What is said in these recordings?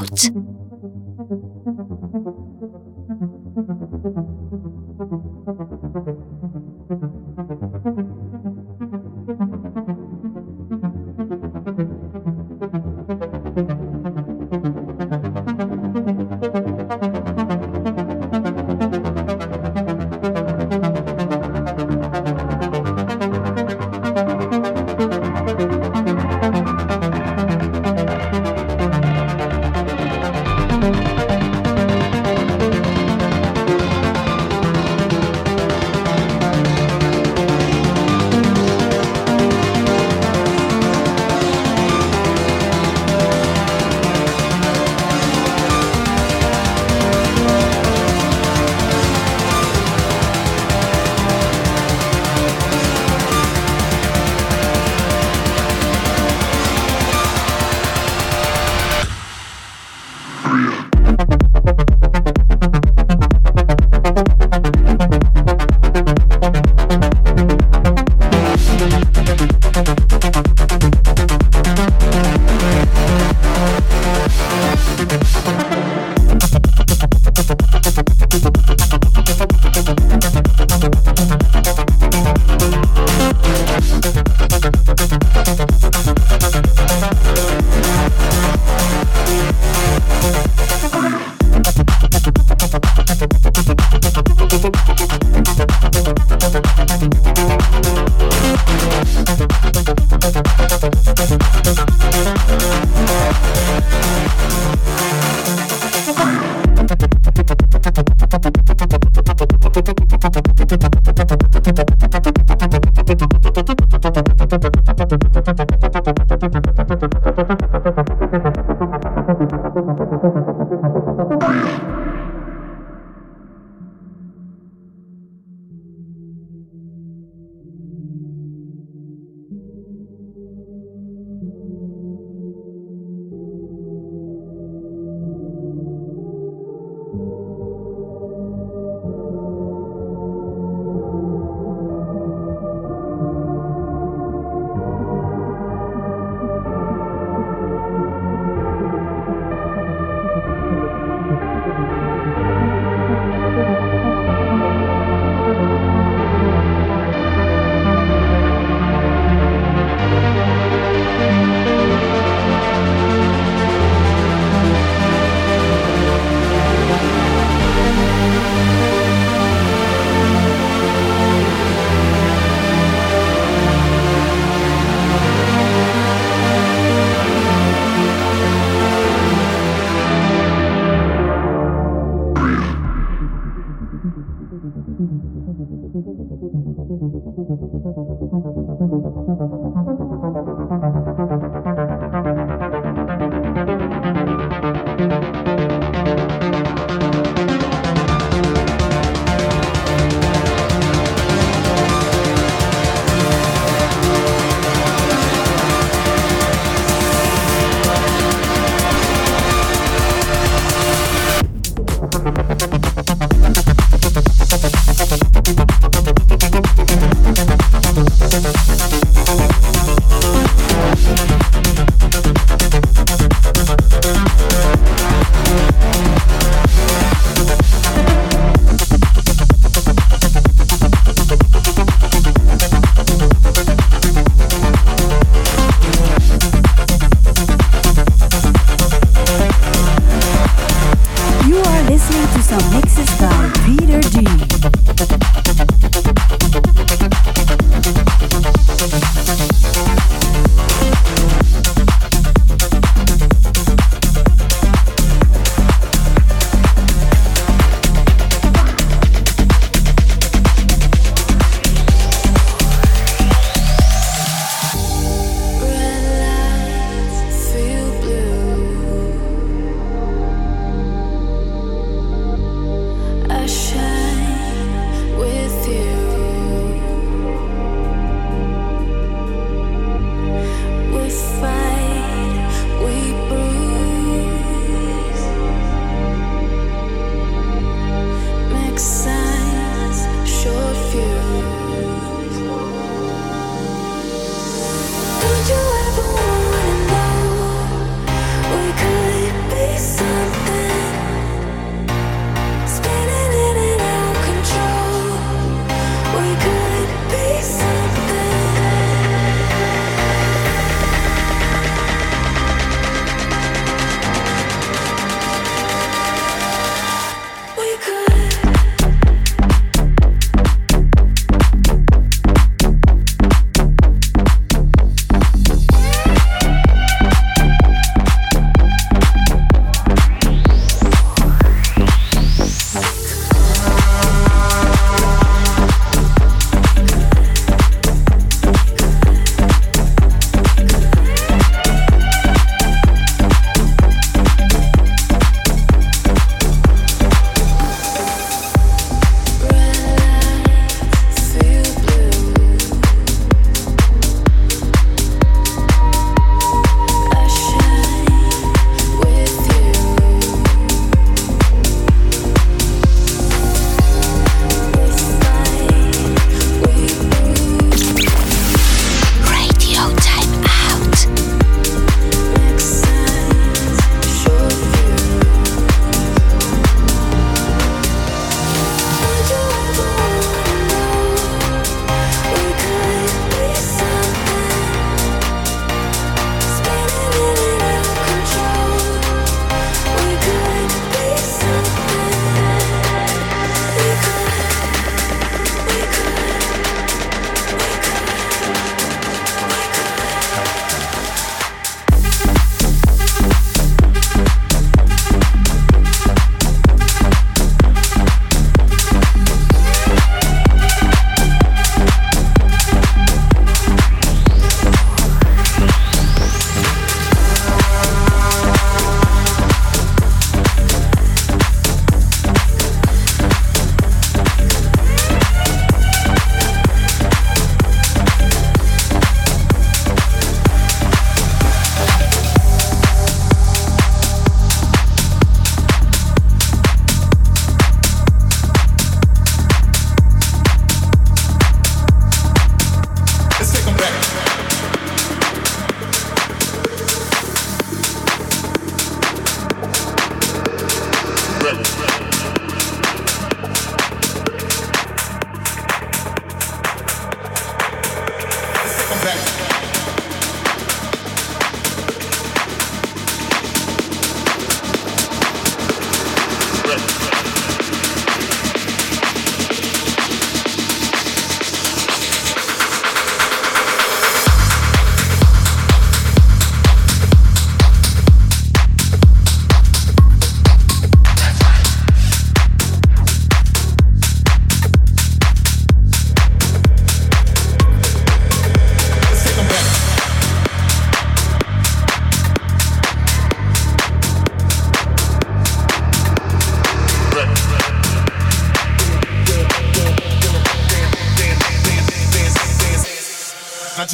out.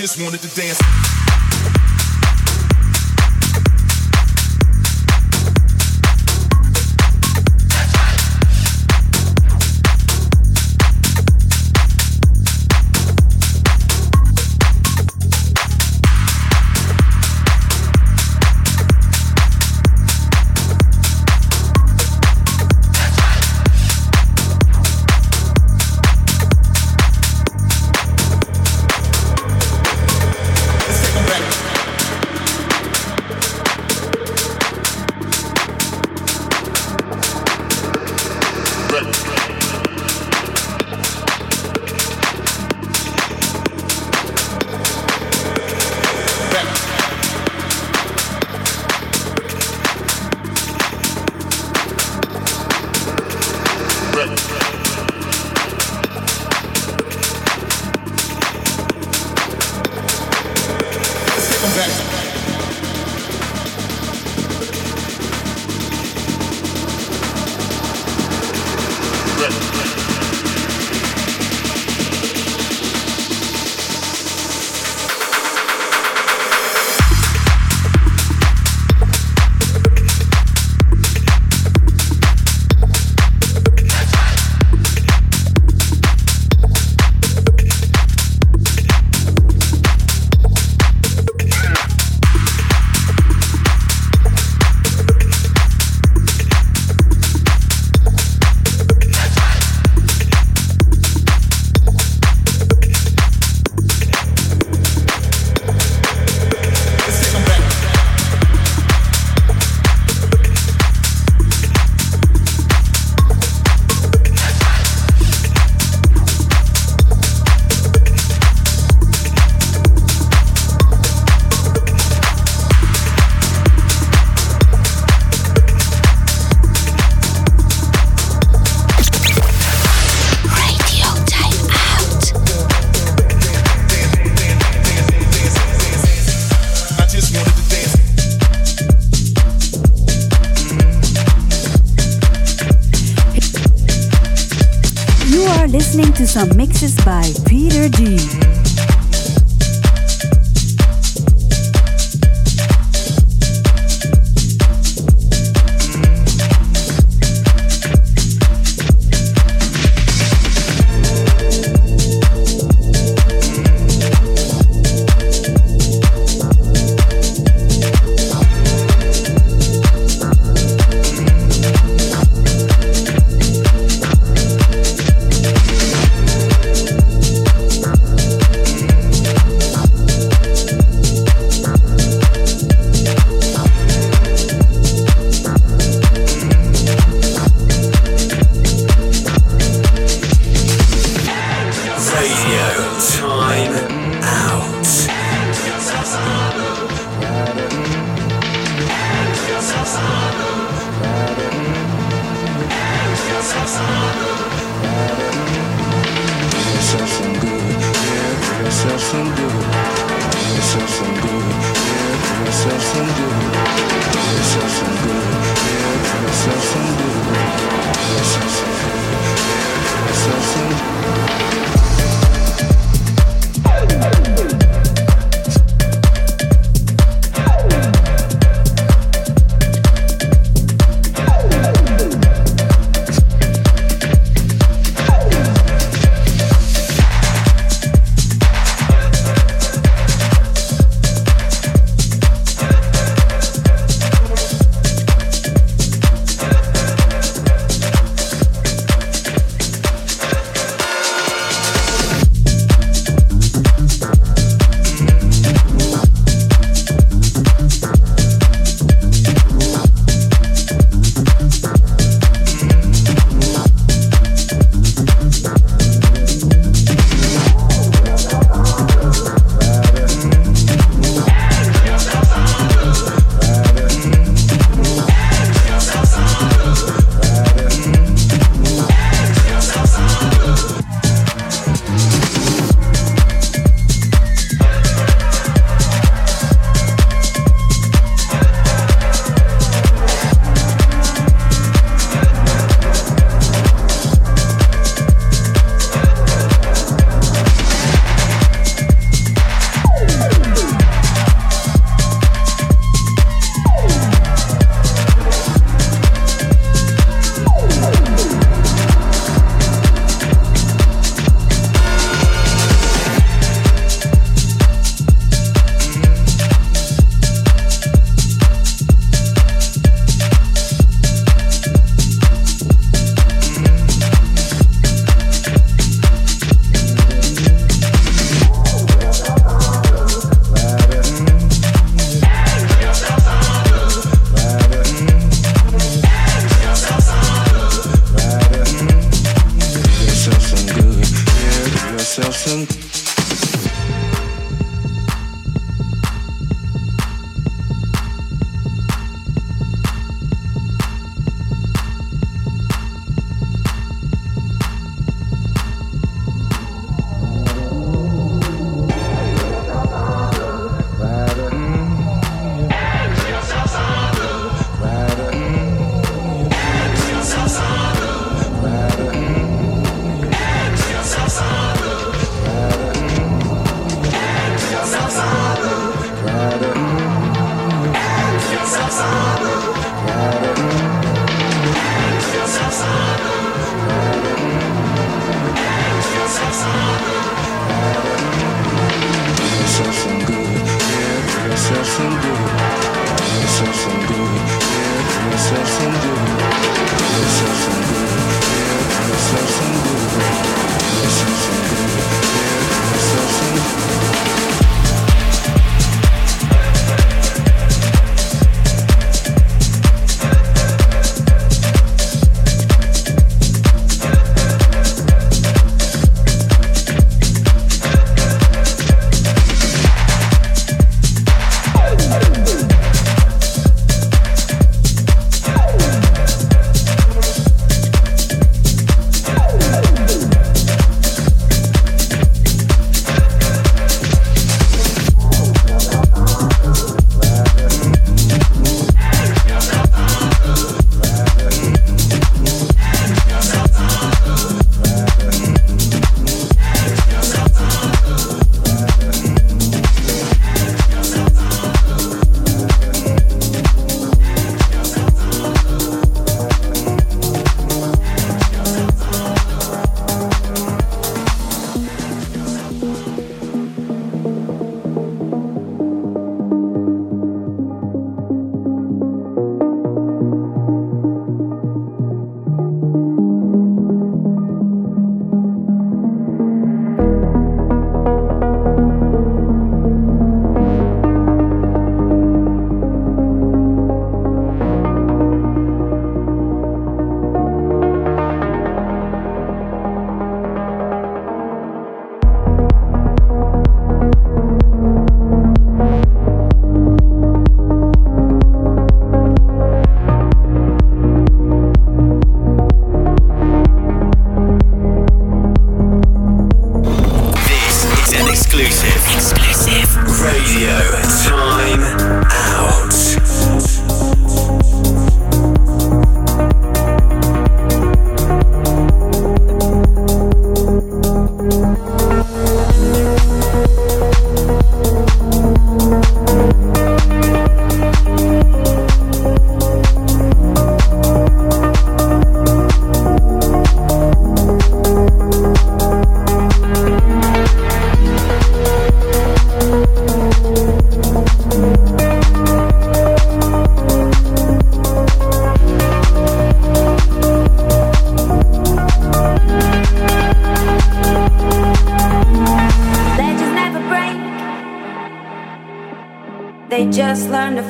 Just wanted to dance.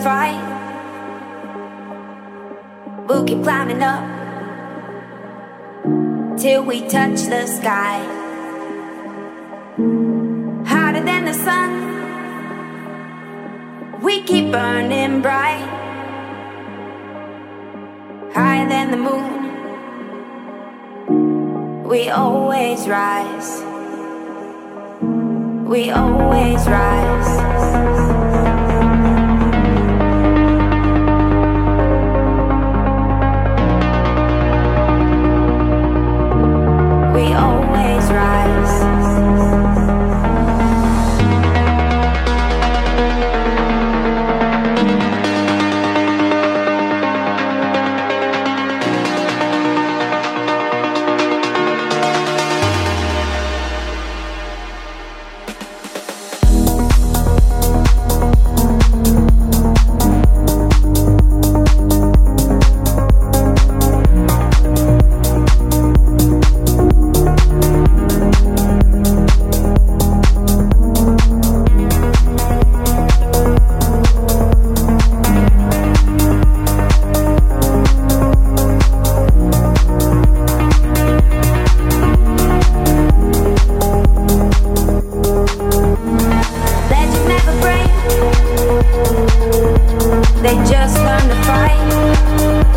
Fight. We'll keep climbing up till we touch the sky. Hotter than the sun, we keep burning bright. Higher than the moon, we always rise. We always rise. they just learn to fight.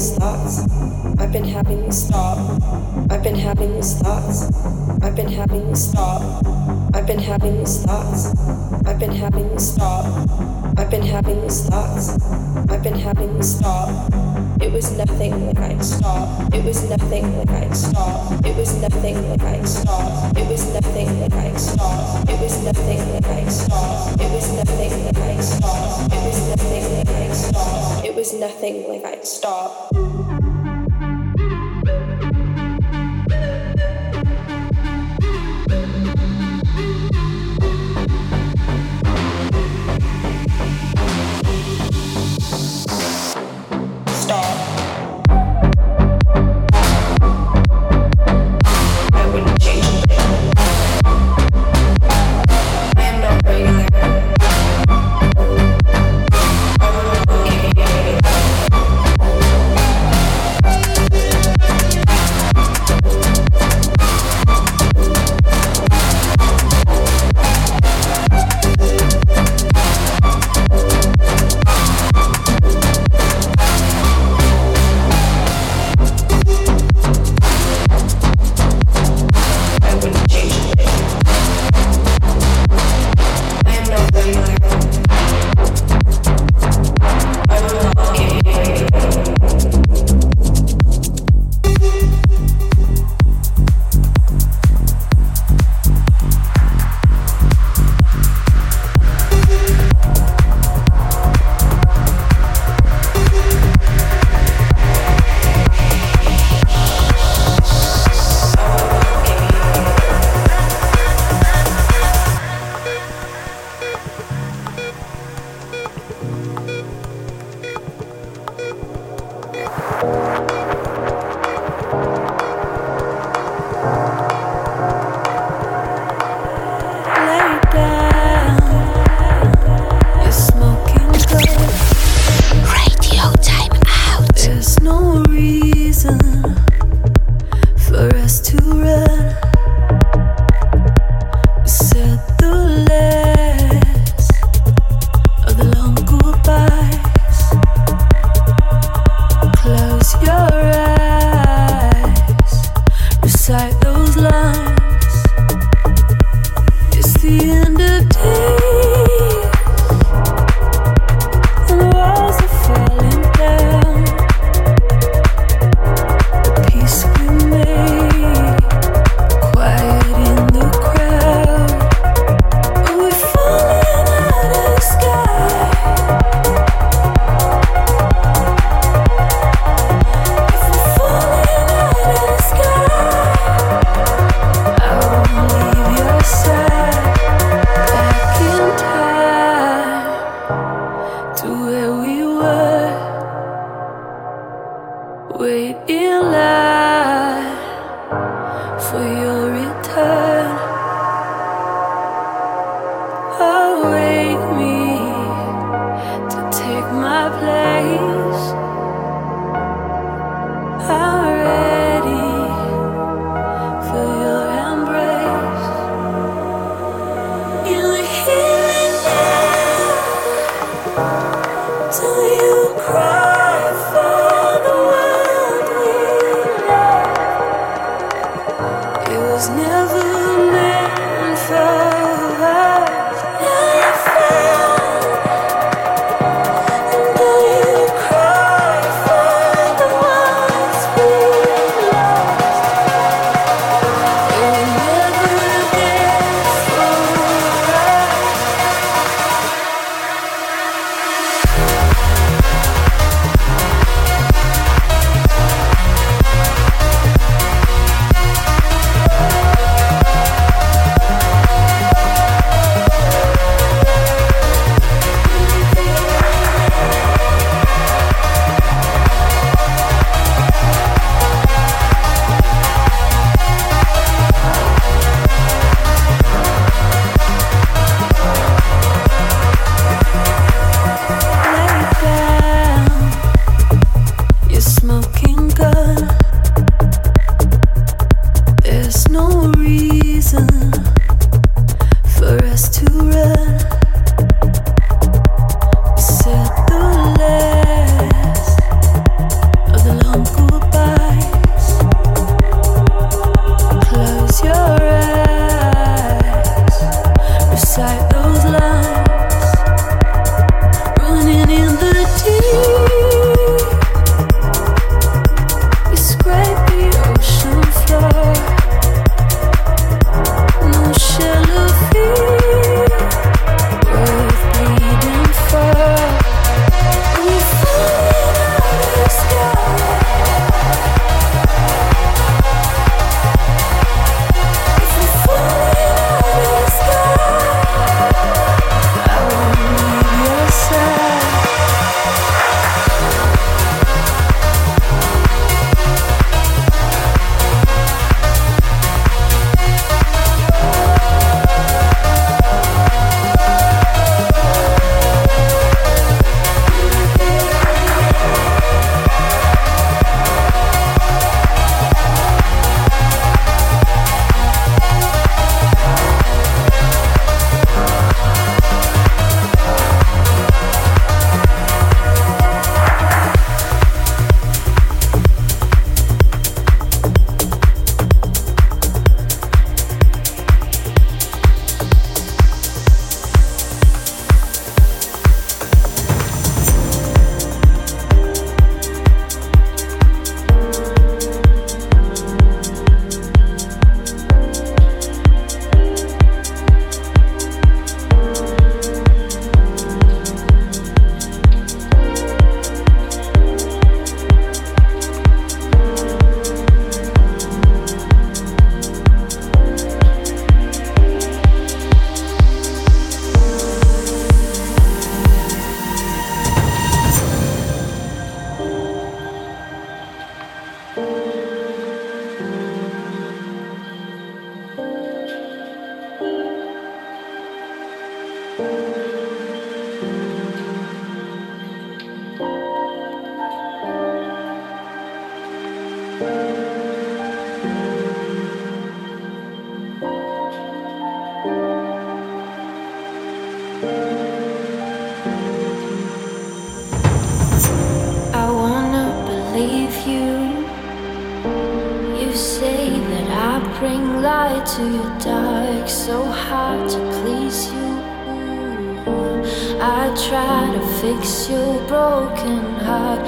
these thoughts. I've been having these thoughts. I've been having these thoughts. I've been having these thoughts. I've been having these thoughts. I've been having these thoughts. I've been having these thoughts. I've been having these thoughts. It was nothing like I'd stop. It was nothing like I'd stop. It was nothing like I'd stop. It was nothing like I'd stop. It was nothing like I'd stop. It was nothing like I'd stop. It was nothing like I'd stop. It was nothing like stop. I try to fix your broken heart.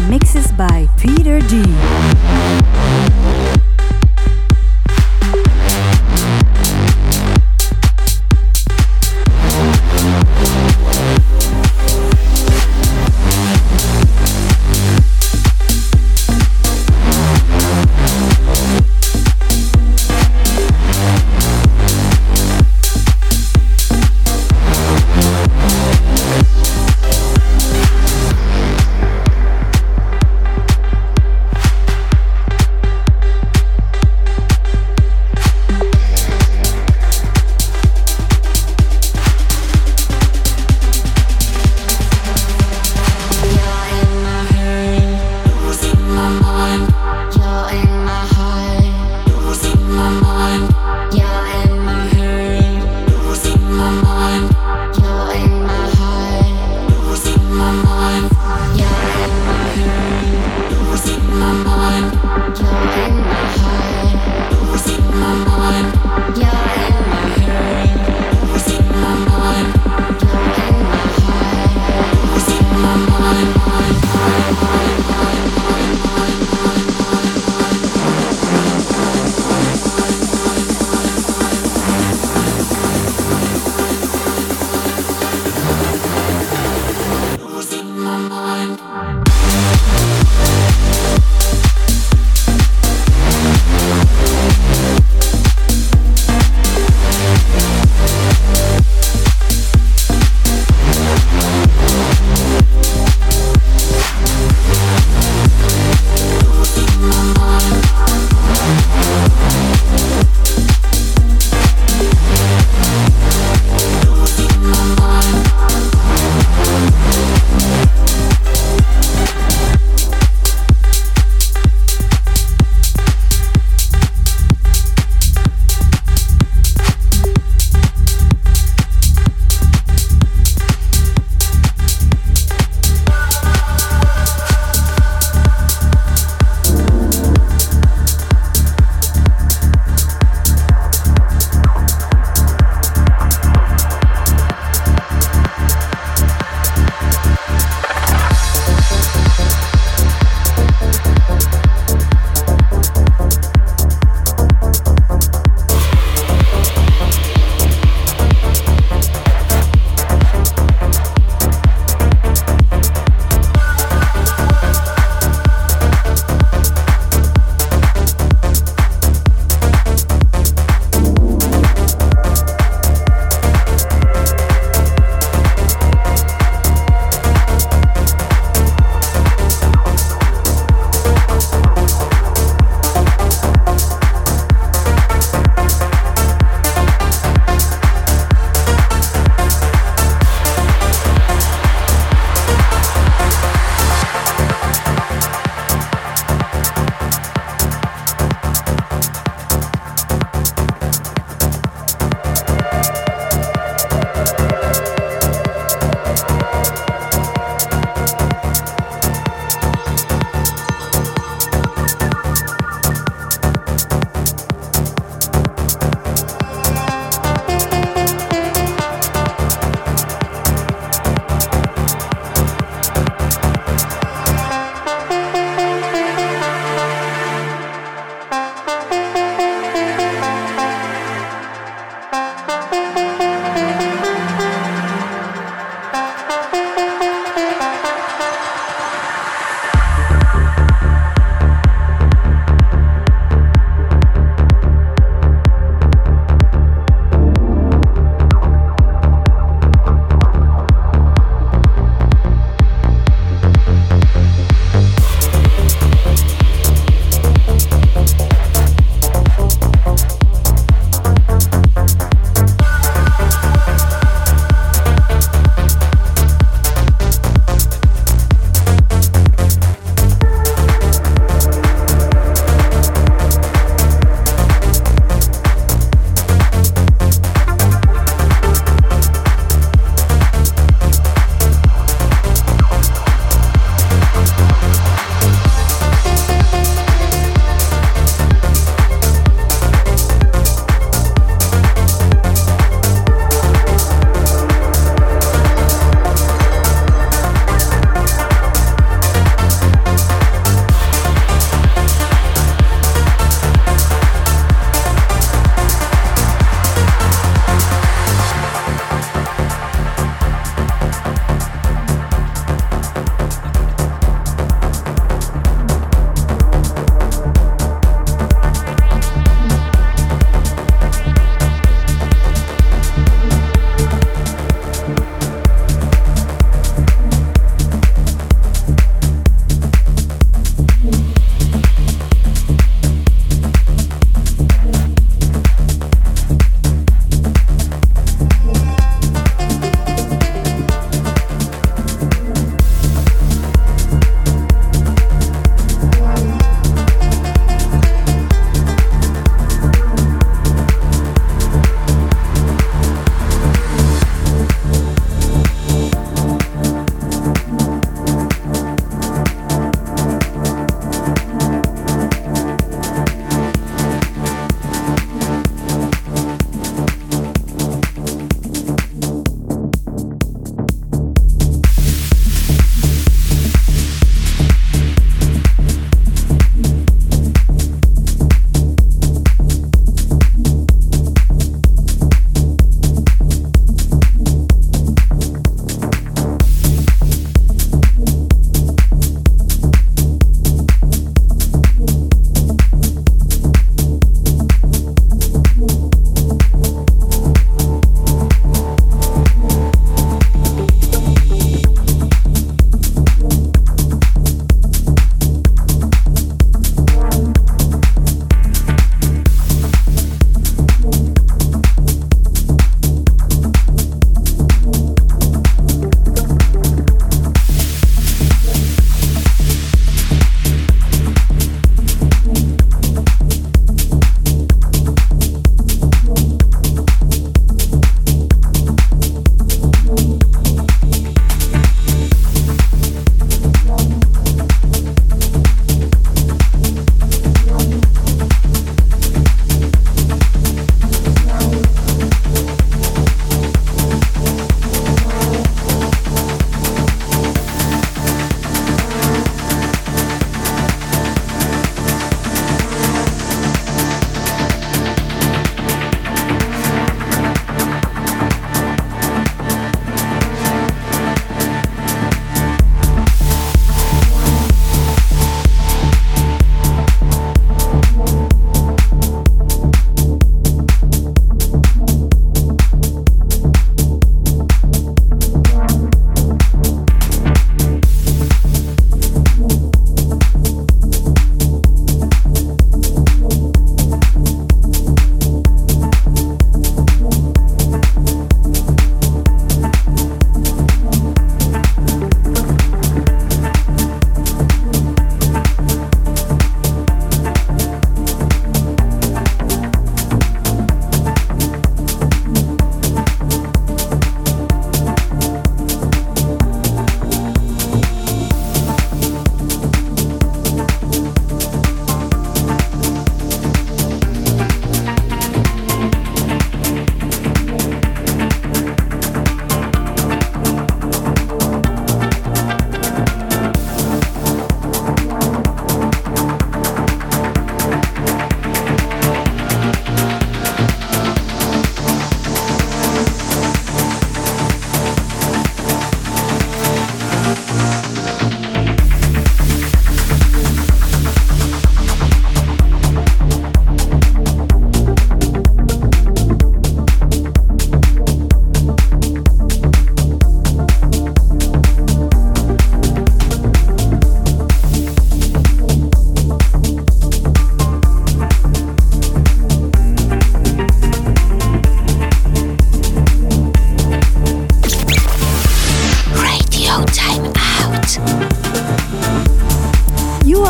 mixes by Peter D.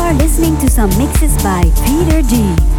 are listening to some mixes by Peter G.